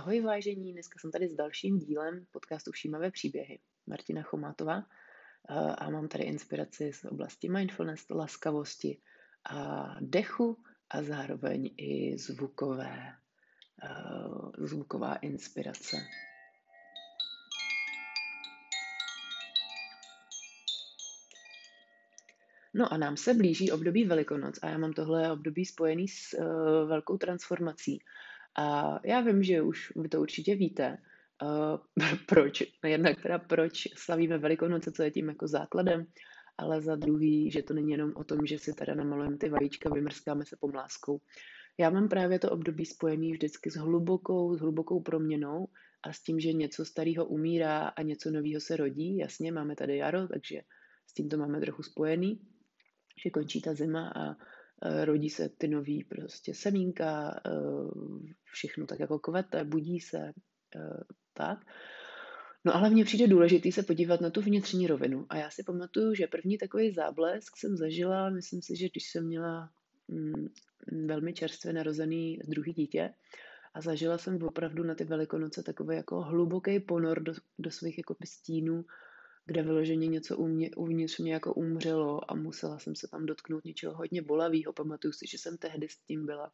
Ahoj vážení, dneska jsem tady s dalším dílem podcastu Všímavé příběhy. Martina Chomátová a mám tady inspiraci z oblasti mindfulness, laskavosti a dechu a zároveň i zvukové, zvuková inspirace. No a nám se blíží období Velikonoc a já mám tohle období spojený s uh, velkou transformací. A já vím, že už vy to určitě víte, uh, proč, jednak teda proč slavíme Velikonoce, co je tím jako základem, ale za druhý, že to není jenom o tom, že si teda namalujeme ty vajíčka, vymrskáme se pomláskou. Já mám právě to období spojený vždycky s hlubokou, s hlubokou proměnou a s tím, že něco starého umírá a něco nového se rodí. Jasně, máme tady jaro, takže s tím to máme trochu spojený že končí ta zima a rodí se ty nový prostě semínka, e, všechno tak jako kvete, budí se, e, tak. No ale mně přijde důležitý se podívat na tu vnitřní rovinu. A já si pamatuju, že první takový záblesk jsem zažila, myslím si, že když jsem měla mm, velmi čerstvě narozený druhý dítě, a zažila jsem opravdu na ty velikonoce takový jako hluboký ponor do, do svých jako stínů kde vyloženě něco mě, uvnitř mě jako umřelo a musela jsem se tam dotknout něčeho hodně bolavého. Pamatuju si, že jsem tehdy s tím byla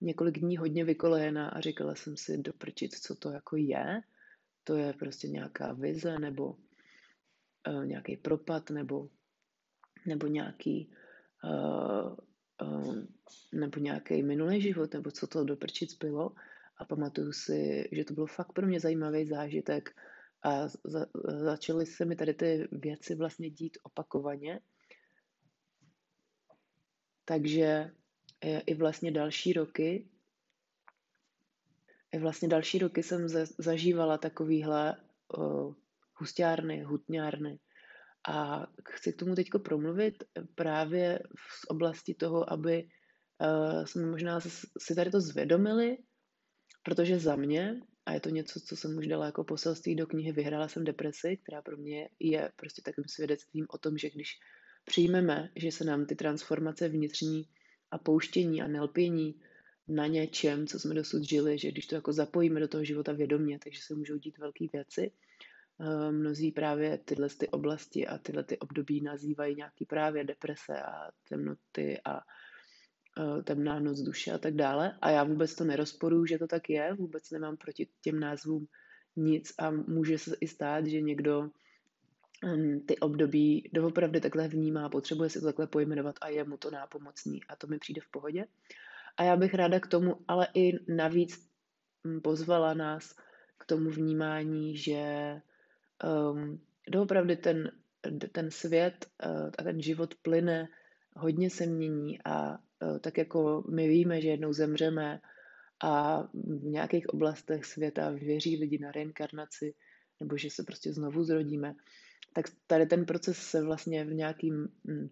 několik dní hodně vykolejená a říkala jsem si doprčit, co to jako je. To je prostě nějaká vize nebo uh, nějaký propad nebo, nebo nějaký uh, uh, nebo nějaký minulý život, nebo co to doprčit bylo. A pamatuju si, že to byl fakt pro mě zajímavý zážitek, a za, začaly se mi tady ty věci vlastně dít opakovaně. Takže i vlastně další roky, i vlastně další roky jsem zažívala takovýhle uh, hustárny, hutňárny. A chci k tomu teď promluvit právě z oblasti toho, aby uh, jsme možná si tady to zvědomili, protože za mě a je to něco, co jsem už dala jako poselství do knihy Vyhrála jsem depresi, která pro mě je prostě takovým svědectvím o tom, že když přijmeme, že se nám ty transformace vnitřní a pouštění a nelpění na něčem, co jsme dosud žili, že když to jako zapojíme do toho života vědomě, takže se můžou dít velké věci. Eh, mnozí právě tyhle ty oblasti a tyhle ty období nazývají nějaký právě deprese a temnoty a temná noc duše a tak dále. A já vůbec to nerozporuju, že to tak je, vůbec nemám proti těm názvům nic a může se i stát, že někdo um, ty období doopravdy takhle vnímá, potřebuje si to takhle pojmenovat a je mu to nápomocný a to mi přijde v pohodě. A já bych ráda k tomu ale i navíc hm, pozvala nás k tomu vnímání, že um, doopravdy ten, ten svět uh, a ten život plyne, hodně se mění a Eh, tak jako my víme, že jednou zemřeme a v nějakých oblastech světa věří lidi na reinkarnaci nebo že se prostě znovu zrodíme, tak tady ten proces se vlastně v nějakým, mm,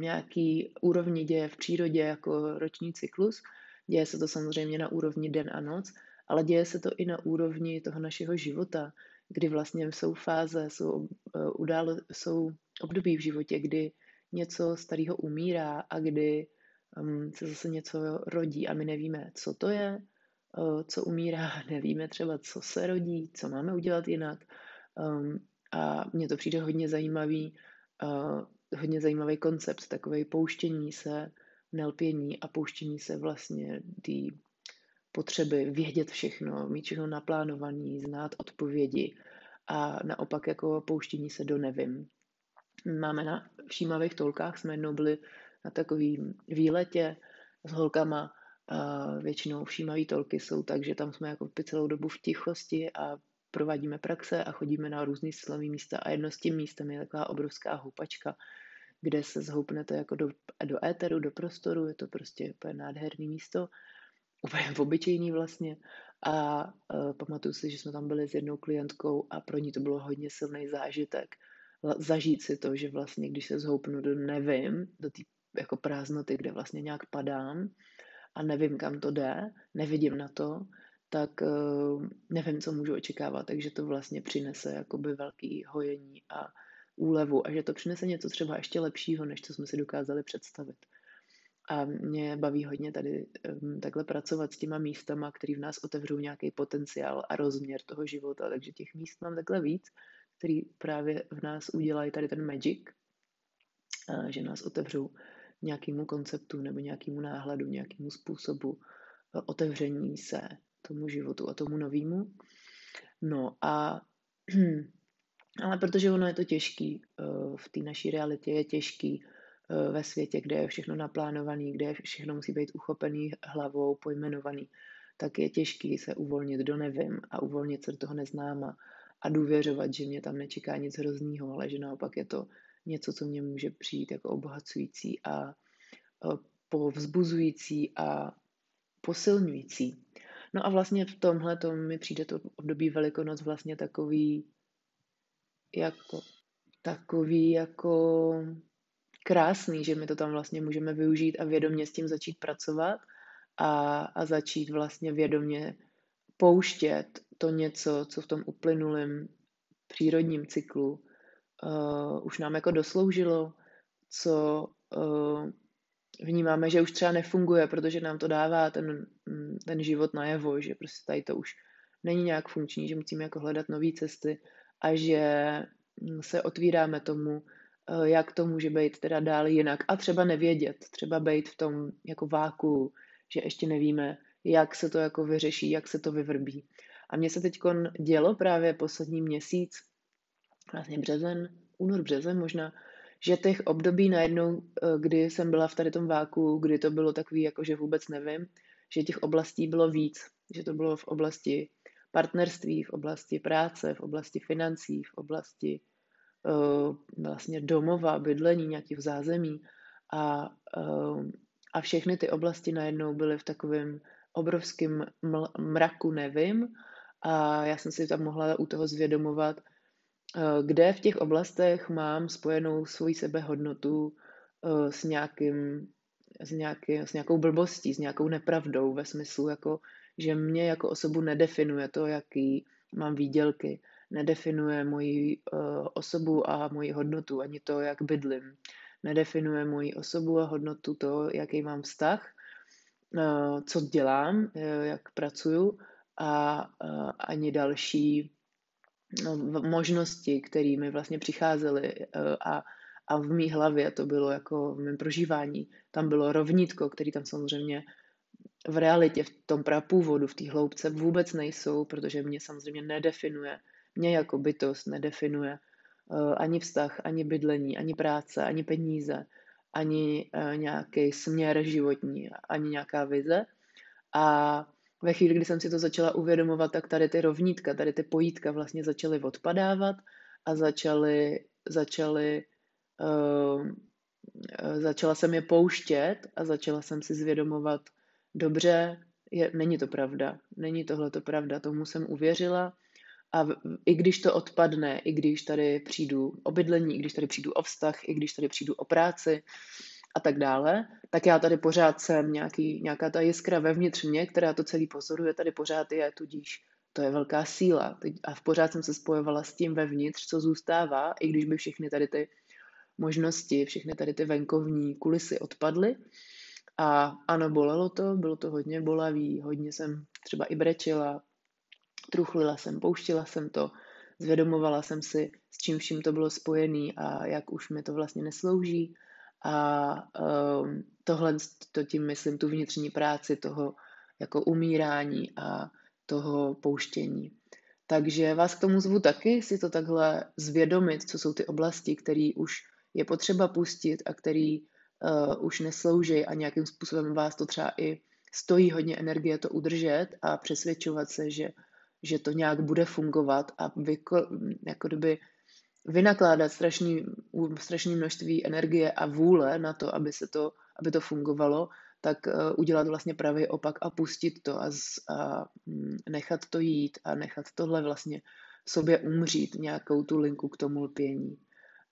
nějaký úrovni děje v přírodě jako roční cyklus. Děje se to samozřejmě na úrovni den a noc, ale děje se to i na úrovni toho našeho života, kdy vlastně jsou fáze, jsou, eh, událo, jsou období v životě, kdy něco starého umírá a kdy um, se zase něco rodí a my nevíme, co to je, uh, co umírá, nevíme třeba, co se rodí, co máme udělat jinak. Um, a mně to přijde hodně zajímavý, uh, hodně zajímavý koncept, takový pouštění se, nelpění a pouštění se vlastně té potřeby vědět všechno, mít všechno naplánovaný, znát odpovědi a naopak jako pouštění se do nevím. Máme na všímavých tolkách, jsme jednou byli na takovým výletě s holkama, většinou všímavý tolky jsou tak, že tam jsme jako celou dobu v tichosti a provádíme praxe a chodíme na různý silový místa. A jedno z tím místem je taková obrovská houpačka, kde se zhoupnete jako do, do éteru, do prostoru, je to prostě úplně nádherný místo, úplně obyčejný vlastně. A uh, pamatuju si, že jsme tam byli s jednou klientkou a pro ní to bylo hodně silný zážitek, zažít si to, že vlastně, když se zhoupnu do nevím, do té jako prázdnoty, kde vlastně nějak padám a nevím, kam to jde, nevidím na to, tak uh, nevím, co můžu očekávat, takže to vlastně přinese jakoby velký hojení a úlevu a že to přinese něco třeba ještě lepšího, než co jsme si dokázali představit. A mě baví hodně tady um, takhle pracovat s těma místama, který v nás otevřou nějaký potenciál a rozměr toho života. Takže těch míst mám takhle víc, který právě v nás udělají tady ten magic, že nás otevřou nějakému konceptu nebo nějakému náhledu, nějakému způsobu e, otevření se tomu životu a tomu novému. No a ale protože ono je to těžký, e, v té naší realitě je těžký e, ve světě, kde je všechno naplánované, kde všechno musí být uchopený hlavou, pojmenovaný, tak je těžký se uvolnit do nevím a uvolnit se do toho neznáma a důvěřovat, že mě tam nečeká nic hroznýho, ale že naopak je to něco, co mě může přijít jako obohacující a povzbuzující a posilňující. No a vlastně v tomhle to mi přijde to období Velikonoc vlastně takový jako takový jako krásný, že my to tam vlastně můžeme využít a vědomě s tím začít pracovat a, a začít vlastně vědomě pouštět to něco, co v tom uplynulém přírodním cyklu uh, už nám jako dosloužilo, co uh, vnímáme, že už třeba nefunguje, protože nám to dává ten, mm, ten život najevo, že prostě tady to už není nějak funkční, že musíme jako hledat nové cesty a že mm, se otvíráme tomu, eh, jak to může být teda dál jinak. A třeba nevědět, třeba být v tom jako váku, že ještě nevíme, jak se to jako vyřeší, jak se to vyvrbí. A mně se teď dělo právě poslední měsíc, vlastně březen, únor, březen možná, že těch období najednou, eh, kdy jsem byla v tady tom váku, kdy to bylo takový, jako že vůbec nevím, že těch oblastí bylo víc, že to bylo v oblasti partnerství, v oblasti práce, v oblasti financí, v oblasti uh, vlastně domova, bydlení, nějakých zázemí a, uh, a všechny ty oblasti najednou byly v takovém obrovském mraku nevím a já jsem si tam mohla u toho zvědomovat, Eh, kde v těch oblastech mám spojenou svoji sebehodnotu eh, s, nějakým, s, nějaký, s nějakou blbostí, s nějakou nepravdou ve smyslu, jako, že mě jako osobu nedefinuje to, jaký mám výdělky, nedefinuje moji uh, osobu a moji hodnotu, ani to, jak bydlím. Nedefinuje moji osobu a hodnotu to, jaký mám vztah, uh, co dělám, uh, jak pracuju a uh, ani další No, možnosti, které mi vlastně přicházely eh, a, a v mý hlavě to bylo jako v mém prožívání. Tam bylo rovnítko, který tam samozřejmě v realitě, v tom prapůvodu, v té hloubce vůbec nejsou, protože mě samozřejmě nedefinuje, mě jako bytost nedefinuje ani vztah, ani bydlení, ani práce, ani peníze, ani uh, nějaký směr životní, ani nějaká vize. A ve chvíli, kdy jsem si to začala uvědomovat, tak tady ty rovnítka, tady ty pojítka vlastně začaly odpadávat a začaly, začaly uh, začala jsem je pouštět a začala jsem si zvědomovat, dobře, je, není to pravda, není tohle to pravda, tomu jsem uvěřila a i když to odpadne, i když tady přijdu o bydlení, i když tady přijdu o vztah, i když tady přijdu o práci, a tak dále, tak já tady pořád jsem nějaký, nějaká ta jiskra vevnitř mě, která to celý pozoruje, tady pořád je, tudíž to je velká síla. A pořád jsem se spojovala s tím vevnitř, co zůstává, i když by všechny tady ty možnosti, všechny tady ty venkovní kulisy odpadly. A ano, bolelo to, bylo to hodně bolavý, hodně jsem třeba i brečela, truchlila jsem, pouštila jsem to, zvědomovala jsem si, s čím vším to bylo spojený a jak už mi to vlastně neslouží a um, tohle, to tím myslím, tu vnitřní práci toho jako umírání a toho pouštění. Takže vás k tomu zvu taky, si to takhle zvědomit, co jsou ty oblasti, které už je potřeba pustit a který uh, už neslouží a nějakým způsobem vás to třeba i stojí hodně energie to udržet a přesvědčovat se, že, že to nějak bude fungovat a vyko, jako kdyby vynakládat strašný, strašný množství energie a vůle na to, aby, se to, aby to fungovalo, tak uh, udělat vlastně pravý opak a pustit to a, z, a mm, nechat to jít a nechat tohle vlastně sobě umřít, nějakou tu linku k tomu lpění.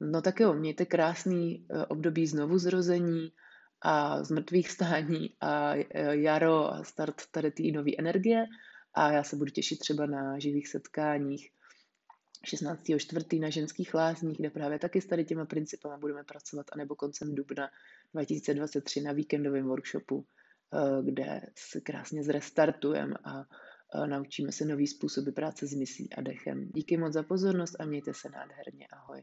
No tak jo, mějte krásný uh, období znovu zrození a z mrtvých stání a uh, jaro a start tady té nové energie a já se budu těšit třeba na živých setkáních 16.4. na ženských lázních, kde právě taky s tady těma principama budeme pracovat, anebo koncem dubna 2023 na víkendovém workshopu, eh, kde se krásně zrestartujeme a eh, naučíme se nový způsoby práce s myslí a dechem. Díky moc za pozornost a mějte se nádherně. Ahoj.